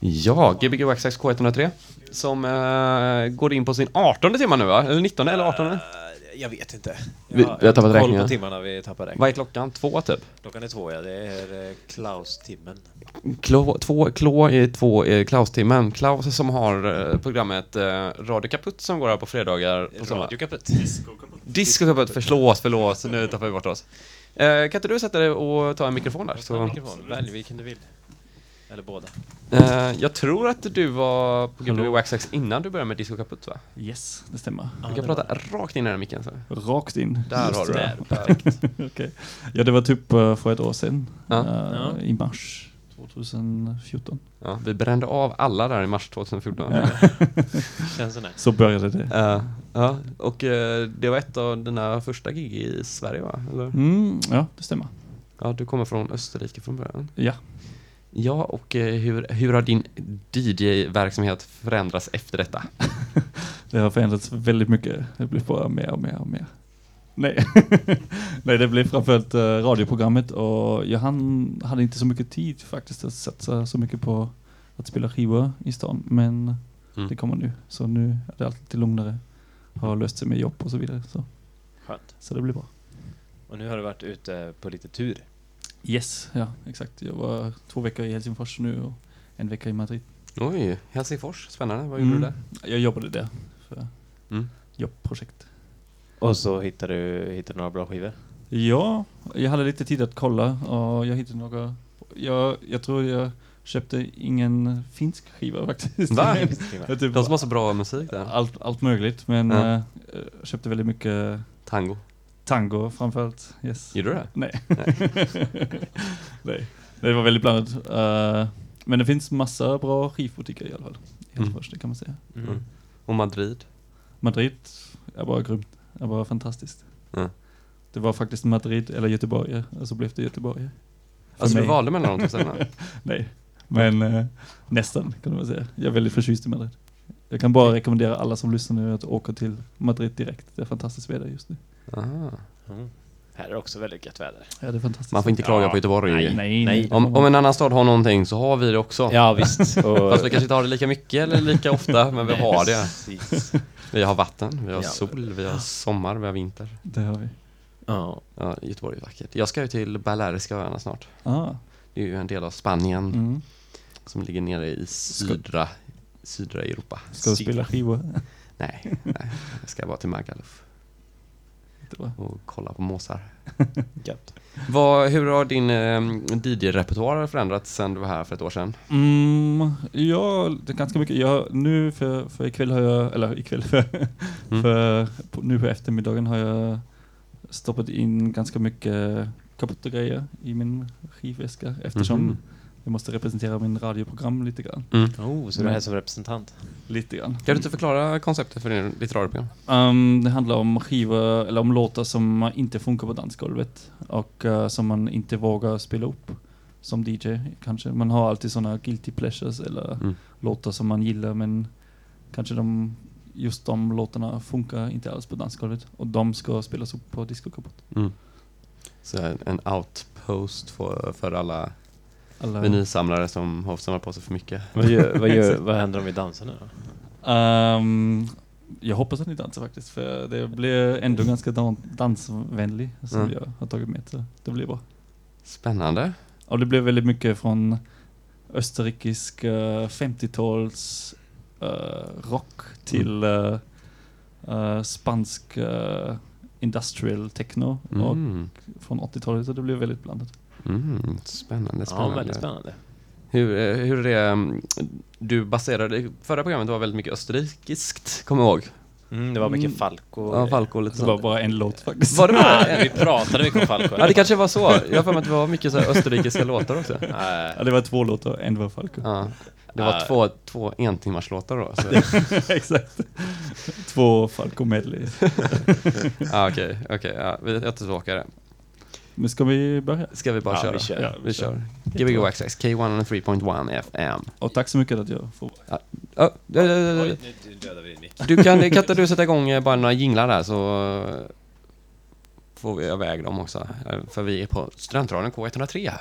Ja, Gbg Waxax K103 som eh, går in på sin 18 timme nu va? Eller 19 eller 18? Eh, Jag vet inte. Vi- Jag vi har tappat koll räkningen. på timmarna, vi tappar räkningen. Vad är klockan? Två typ? Klockan är två, ja. Det är eh, Klaus-timmen. Klå, två, klå är två är Klaus-timmen. Klaus som har eh, programmet eh, Radio Kaputt som går här på fredagar på. Radio kaputt. Disco Kaputt, förlåt, förlåt, nu tappar vi bort oss. Eh, kan inte du sätta dig och ta en mikrofon där? Så, mikrofon. Välj vilken du vill. Eller båda. eh, jag tror att du var på Gbg Hallå? Waxax innan du började med Disco Kaputt va? Yes, det stämmer. Du kan prata rakt in i den här micken. Så. Rakt in. Där Just har du det. Perfekt. Okej. Ja, det var typ eh, för ett år sedan. Ja. eh, Ja. I mars 2014. Ja, vi brände av alla där i mars 2014. Känns det. Så började det. Ja, och det var ett av dina första gig i Sverige va? Eller? Mm, ja, det stämmer. Ja, du kommer från Österrike från början. Ja. Ja, och eh, hur, hur har din DJ-verksamhet förändrats efter detta? Det har förändrats väldigt mycket. Det blir bara mer och mer och mer. Nej, Nej det blev framförallt uh, radioprogrammet och jag hann, hade inte så mycket tid faktiskt att satsa så mycket på att spela skivor i stan. Men Mm. det kommer nu. Så nu är det allt lite lugnare. Har löst sig med jobb och så vidare. Så, Skönt. så det blir bra. Och nu har du varit ute på lite tur. Yes, ja exakt. Jag var två veckor i Helsingfors nu och en vecka i Madrid. Oj, Helsingfors, spännande. Vad gjorde du Mm. där? Jag jobbade där för Mm. jobbprojekt. Och så hittade du hittade några bra skivor. Ja, jag hade lite tid att kolla och jag hittade några. Jag, jag tror jag köpte ingen finsk skiva faktiskt. Va? Typ De som har så bra musik där. allt, allt möjligt, men Ja. eh, jag köpte väldigt mycket Tango. Tango framförallt. Yes. Gjorde du det? Nej. Nej. Det var väldigt blandat. Eh, men det finns massa bra skivbutiker i alla fall. I Mm. Helsingfors, det kan man säga. Mm. Och Madrid? Madrid är bara grymt. Det var fantastiskt. Ja. Det var faktiskt Madrid eller Göteborg, och så blev det Göteborg. För Alltså du mig. valde mellan de två ställena? Nej, men eh, nästan kan man säga. Jag är väldigt förtjust i Madrid. Jag kan bara rekommendera alla som lyssnar nu att åka till Madrid direkt. Det är fantastiskt väder just nu. Aha. Mm. Här är det också väldigt gött väder. Ja, det är fantastiskt. Man får inte klaga Ja. på Göteborg. Nej, nej, Nej. nej. Om, om en annan stad har någonting så har vi det också. Ja visst. Och Fast vi kanske inte har det lika mycket eller lika ofta, men vi har det. Precis. Vi har vatten, vi har Ja. sol, vi har sommar, vi har vinter. Det har vi. Ja. Ja, Göteborg är vackert. Jag ska ju till Baleariska öarna snart. Ah, Det är ju en del av Spanien mm. som ligger nere i sydra, sydra Europa. Ska du spela skivor? Nej, nej, jag ska bara till Magaluf och kolla på måsar. Vad, hur har din eh, DJ-repertoar förändrats sen du var här för ett år sedan? Mm, ja, det är ganska mycket. Jag, nu för, för ikväll har jag, eller ikväll, för, Mm. för på, nu på eftermiddagen har jag stoppat in ganska mycket kaputta grejer i min skivväska eftersom Mhm. Jag måste representera min radioprogram lite grann. Mm. Oh, så du är här som representant? Lite grann. Kan du inte förklara konceptet för din, ditt radioprogram? Um, det handlar om skivor, eller om låtar som inte funkar på dansgolvet och eh, som man inte vågar spela upp som DJ kanske. Man har alltid sådana guilty pleasures eller Mm. låtar som man gillar men kanske de, just de låtarna funkar inte alls på dansgolvet och de ska spelas upp på Disco Kaputt. Mm. Så en- en outpost för, för alla Alla, vinylsamlare som har samlat på sig för mycket. Vad, gör, vad, gör, vad händer om vi dansar nu då? Ehm, jag hoppas att ni dansar faktiskt för det blir ändå ganska dan- dansvänlig som Mm. jag har tagit med så det blir bra. Spännande. Och det blev väldigt mycket från österrikisk eh, 50-tals eh, rock till eh, eh, spansk industrial techno och Mm. från 80-talet så det blev väldigt blandat. Mm. Spännande, Ja, spännande. väldigt spännande. Hur, eh, hur är det, mm, du baserade, förra programmet var väldigt mycket österrikiskt, kommer jag ihåg. Mm, det var mycket Mm. Falco. Ja, Falco och lite Det var bara en låt faktiskt. Var det bara vi pratade mycket om Falco. Ja, det kanske var så. Jag har för mig att det var mycket så här österrikiska låtar också. Nej. Ja, det var två låtar, en var Falco. Ja. Det var två, två entimmarslåtar då. Så. Exakt. Två Falco medley. Ja, okej, okej. ja, vi- jag tillbaka det. Men ska vi börja? Ska vi bara Ja, köra? vi kör. Ja, Vi kör. Gbg Waxax, K103.1 FM. Och tack så mycket att jag får Ja, ja, ja, ja, ja. Mick. Du kan, kan inte du sätta igång eh, bara några jinglar där så eh, får vi iväg dem också. Eh, För vi är på Studentradion K103.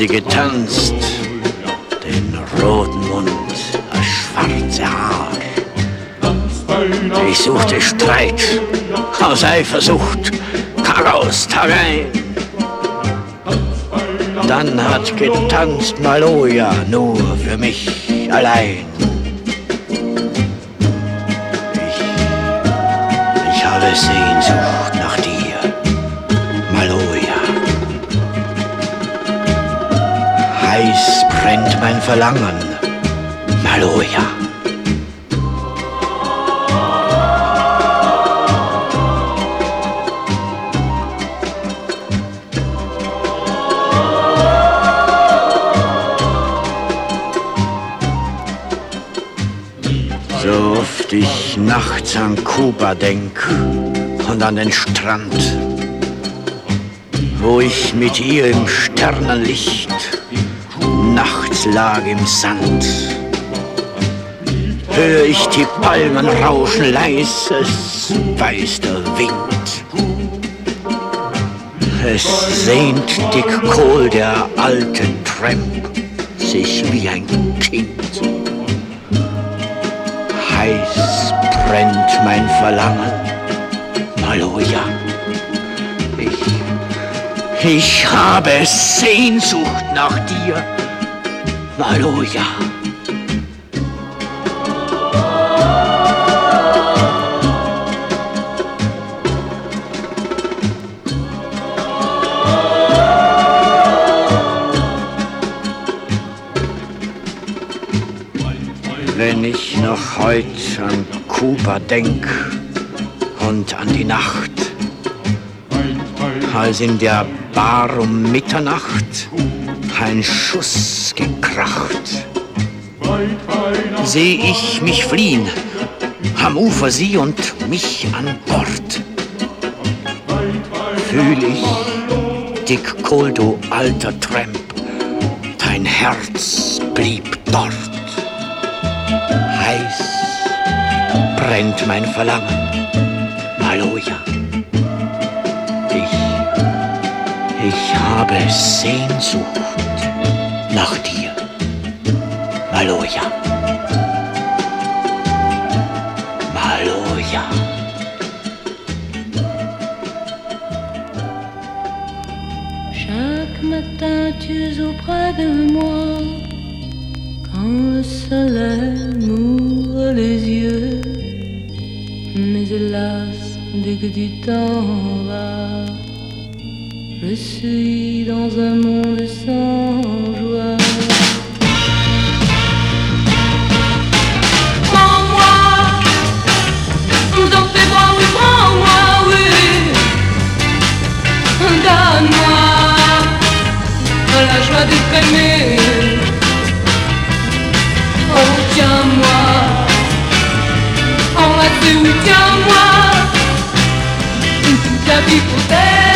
Sie getanzt, den roten Mund, das schwarze Haar. Ich suchte Streit aus Eifersucht, Tag aus, Tag ein. Dann hat getanzt Maloja nur für mich allein. Ich, ich habe Sehnsucht mein Verlangen, Maloja. So oft ich nachts an Kuba denk und an den Strand, wo ich mit ihr im Sternenlicht nachts lag im Sand. Hör ich die Palmen rauschen, leises weiß der Wind. Es sehnt Dick Kohl, der alte Tramp, sich wie ein Kind heiß brennt mein Verlangen, Maloja. Ich, ich habe Sehnsucht nach dir, Maloja. Wenn ich noch heut an Kuba denk und an die Nacht, als in der Bar um Mitternacht ein Schuss seh ich mich fliehen, am Ufer sie und mich an Bord. Fühl ich, Dick Cole, du alter Tramp, dein Herz blieb dort heiß brennt mein Verlangen, Maloja. Ich, ich habe Sehnsucht nach dir, auprès de moi quand le soleil m'ouvre les yeux. Mais hélas, dès que tu t'en vas, je suis dans un monde sans Oh, tiens-moi, enlacé, oui, tiens-moi. Toute la vie pour t'aimer,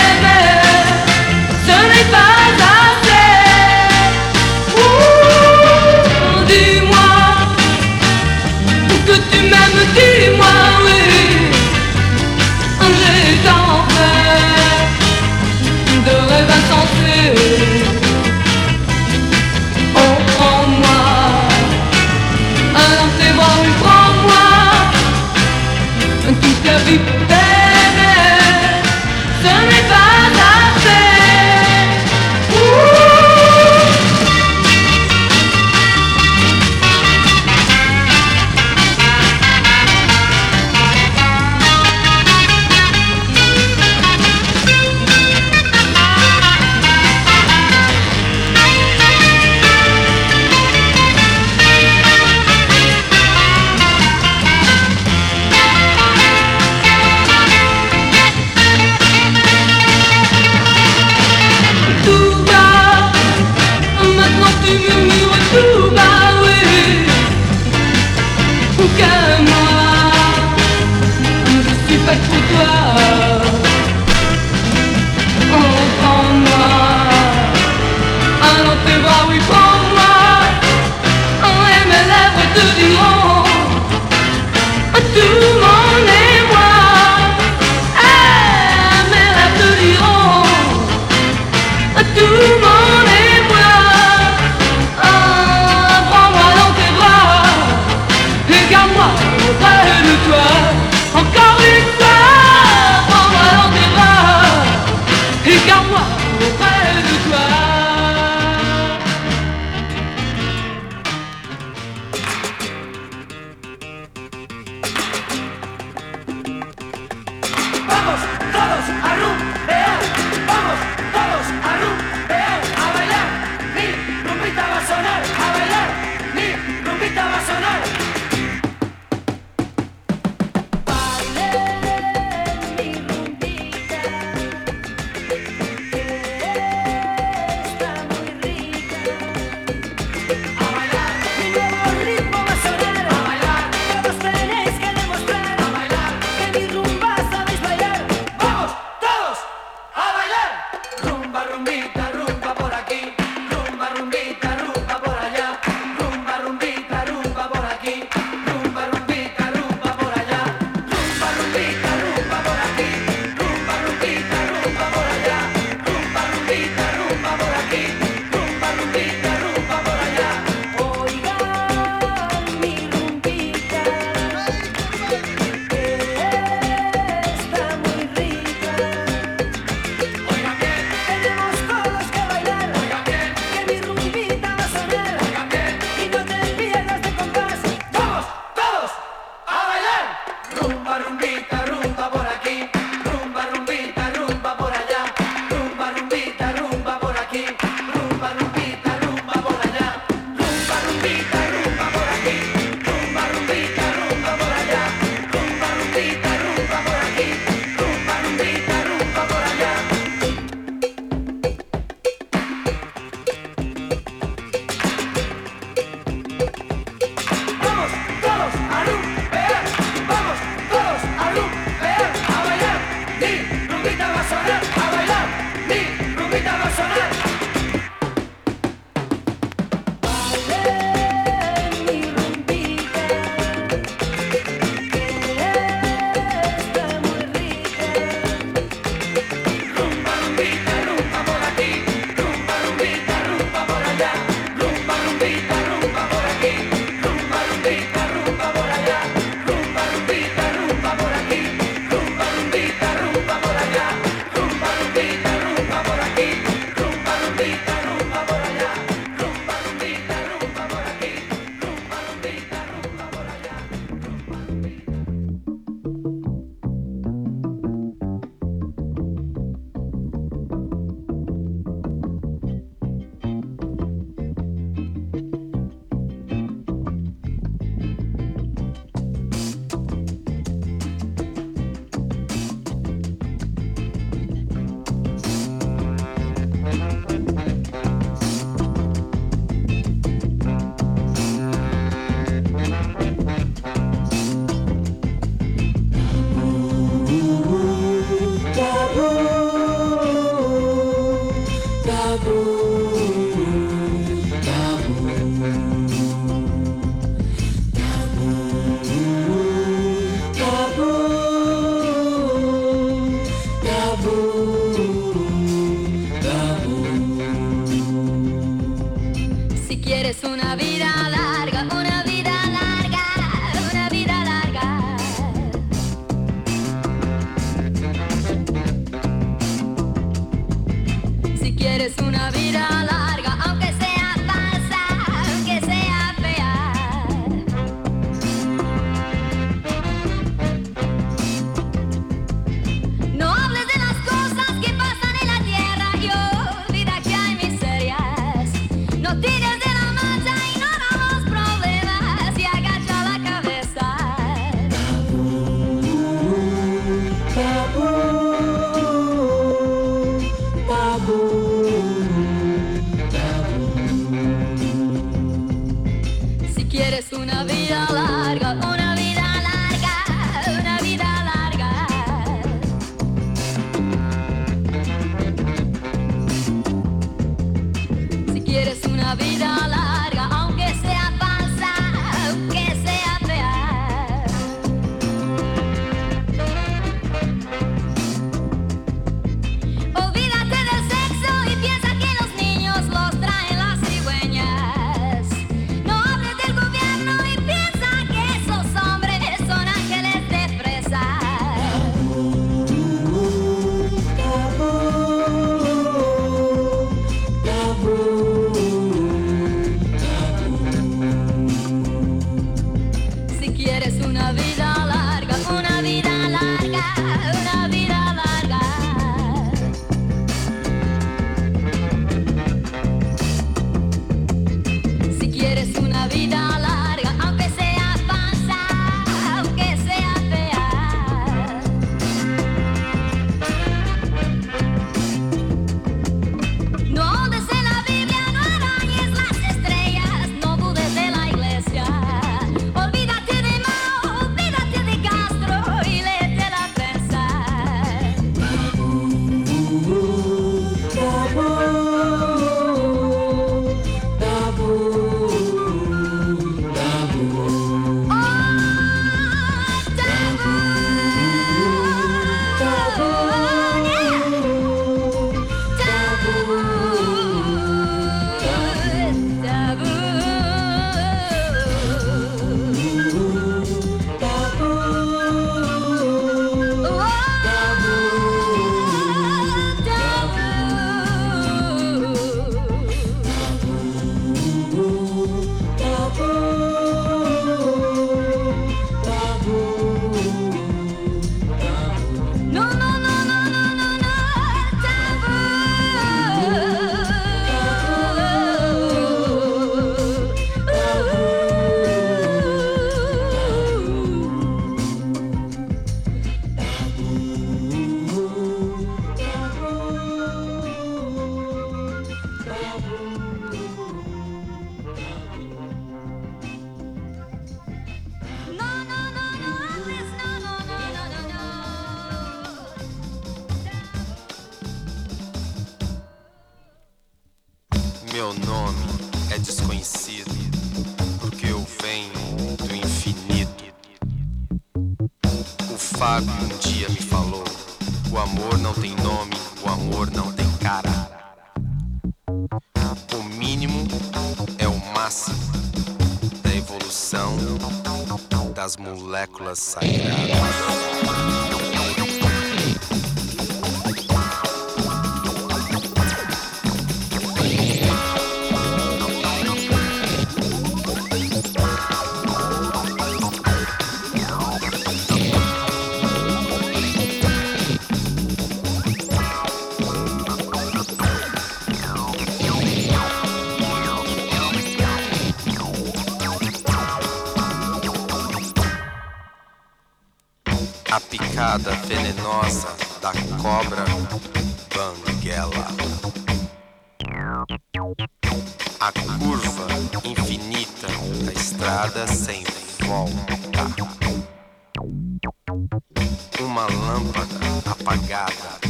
Uma lâmpada apagada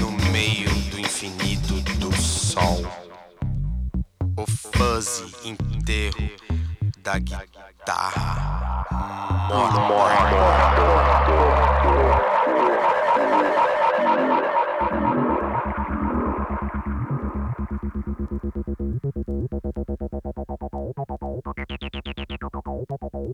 no meio do infinito do sol. O fuzzy enterro da guitarra morre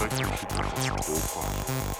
Schrecklich, die Katastrophe.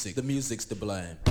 Music. The music's to blame.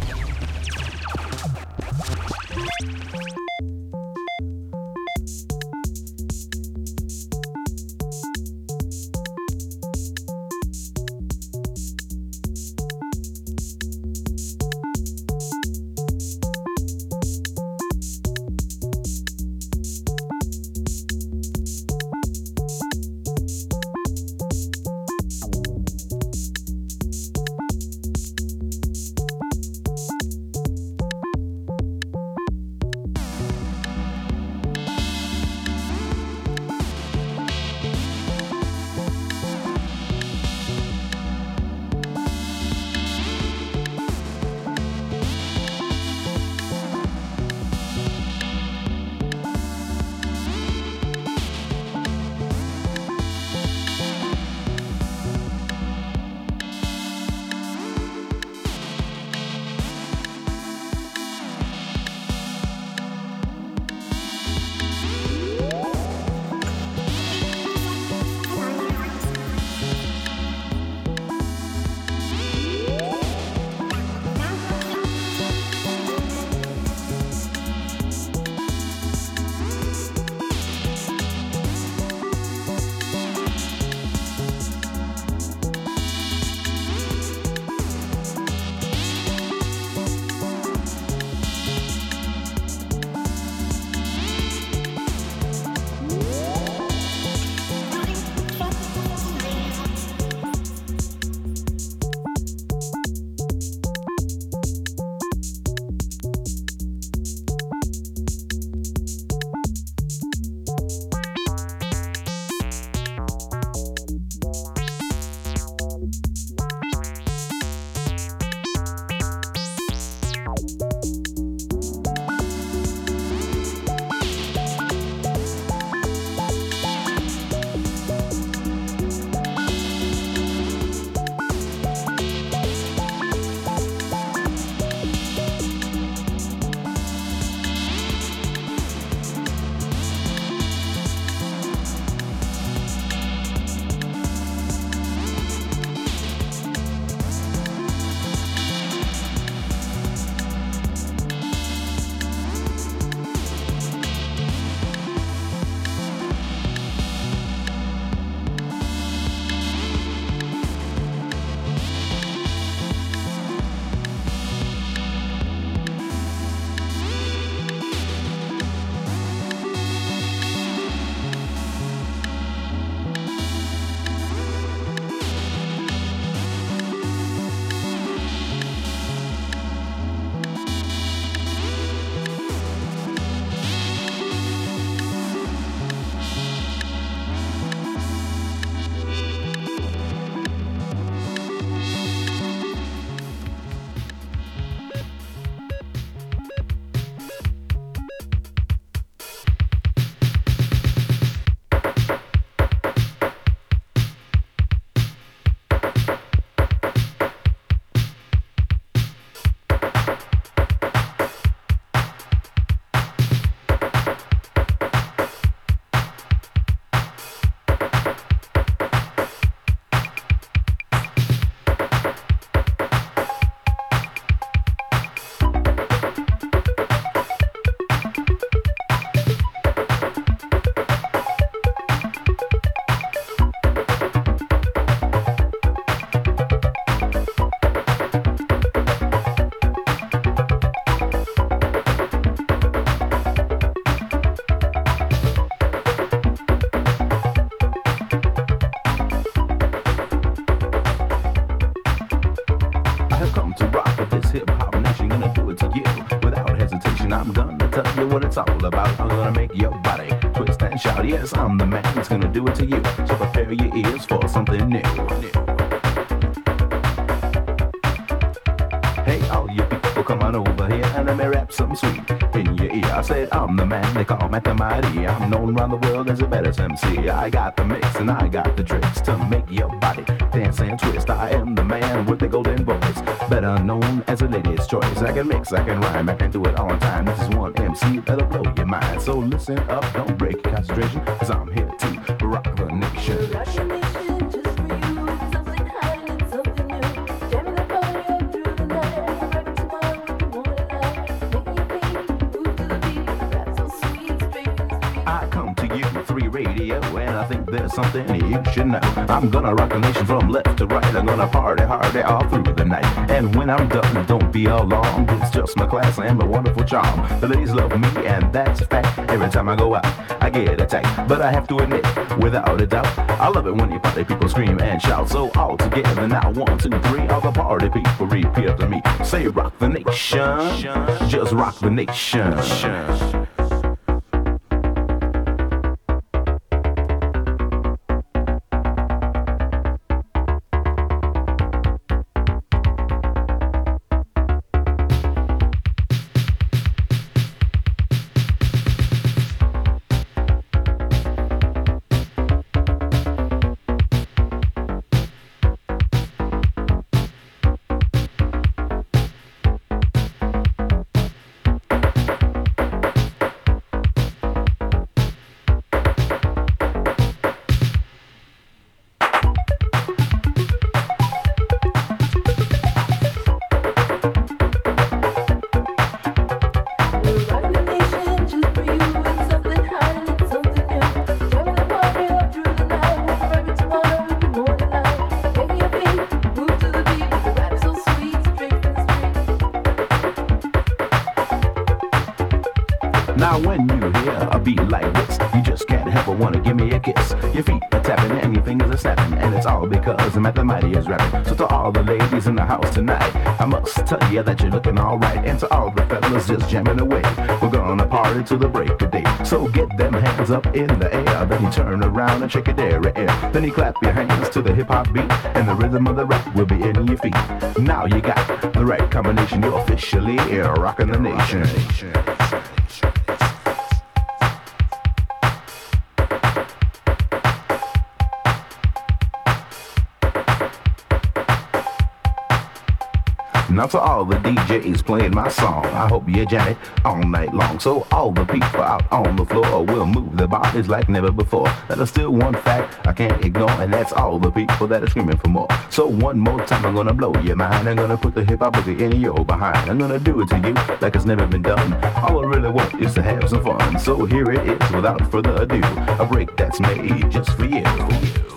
It's all about. I'm gonna make your body twist and shout. Yes, I'm the man that's gonna do it to you. So prepare your ears for something new. Hey, all you come on over here and let me rap some sweet in your ear. I said I'm the man they call Mathemati. I'm known around the world as the baddest MC. I got the mix and I got the tricks to make your body dance and twist. I am the man with the golden voice, better known as a lady's choice. I can mix, I can rhyme, I can do it all the time. This is one MC that'll blow your mind. So listen up, don't break your concentration, cause I'm here to rock the nation. I think there's something you should know. I'm gonna rock the nation from left to right. I'm gonna party hardy all through the night. And when I'm done, don't be alarmed. It's just my class and my wonderful charm. The ladies love me, and that's a fact. Every time I go out, I get attacked. But I have to admit, without a doubt, I love it when you party people scream and shout. So all together now, one, two, three, all the party people repeat after me. Say rock the nation, just rock the nation. Must tell you that you're looking alright, and to all the fellas just jamming away, we're gonna party till the break of day. So get them hands up in the air, then you turn around and shake your dairy air. Then you clap your hands to the hip hop beat, and the rhythm of the rap will be in your feet. Now you got the right combination, you're officially rocking the nation. Now to all the DJs playing my song, I hope you jam it all night long. So all the people out on the floor will move their bodies like never before. That is still one fact I can't ignore, and that's all the people that are screaming for more. So one more time, I'm gonna blow your mind. I'm gonna put the hip hop boogie in your behind. I'm gonna do it to you like it's never been done. All I really want is to have some fun. So here it is, without further ado, a break that's made just for you.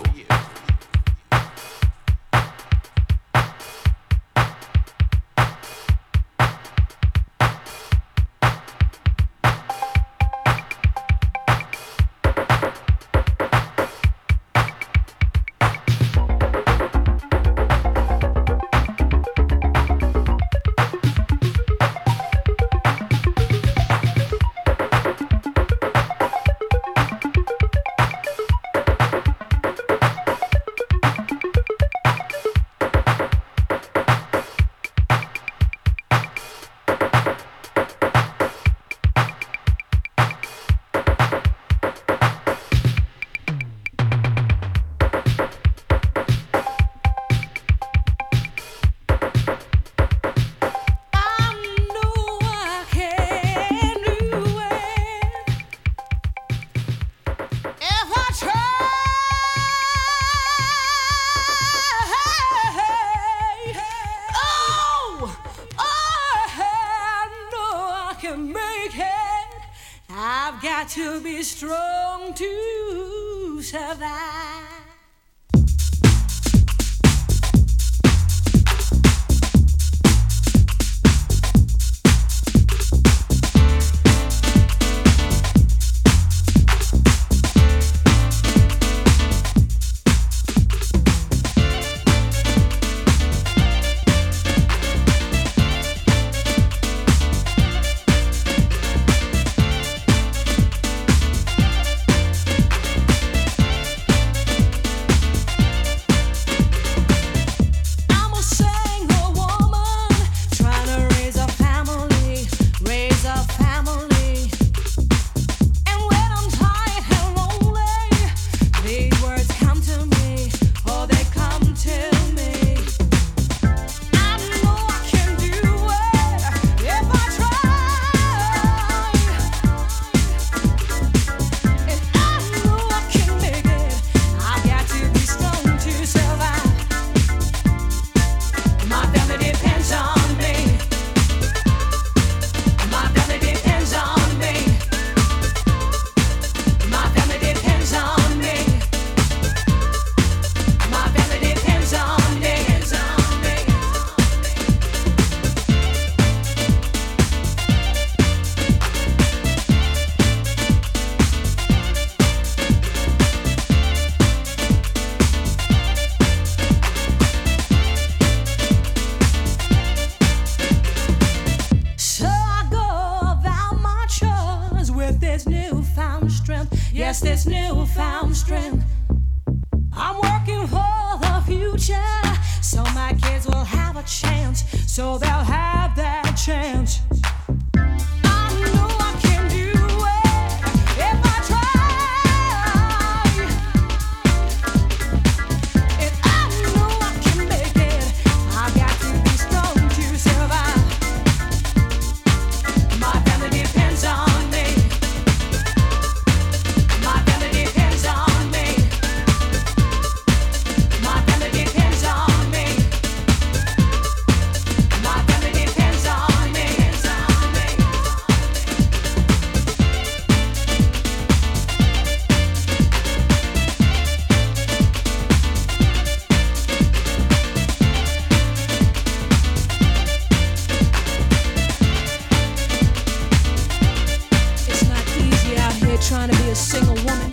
Single woman.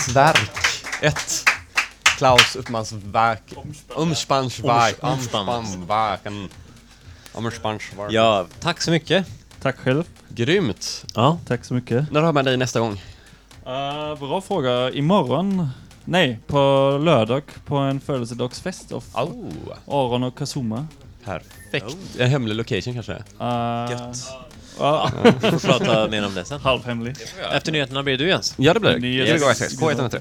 Uppmans verk 1. Klaus Uppmans verk. Umspannsverk. Umspannsverken. Umspannsverken. Ja, tack så mycket. Tack själv. Grymt. Ja. Tack så mycket. När har man dig nästa gång? Uh, bra fråga. Imorgon? Nej, på lördag på en födelsedagsfest av Oh. Aron och Kazuma. Perfekt. En hemlig location kanske? Uh, Gött. Ja. Får prata mer om det sen. Halvhemlig. Efter nyheterna blir det du Jens. Ja, det blir det. Yes. K103.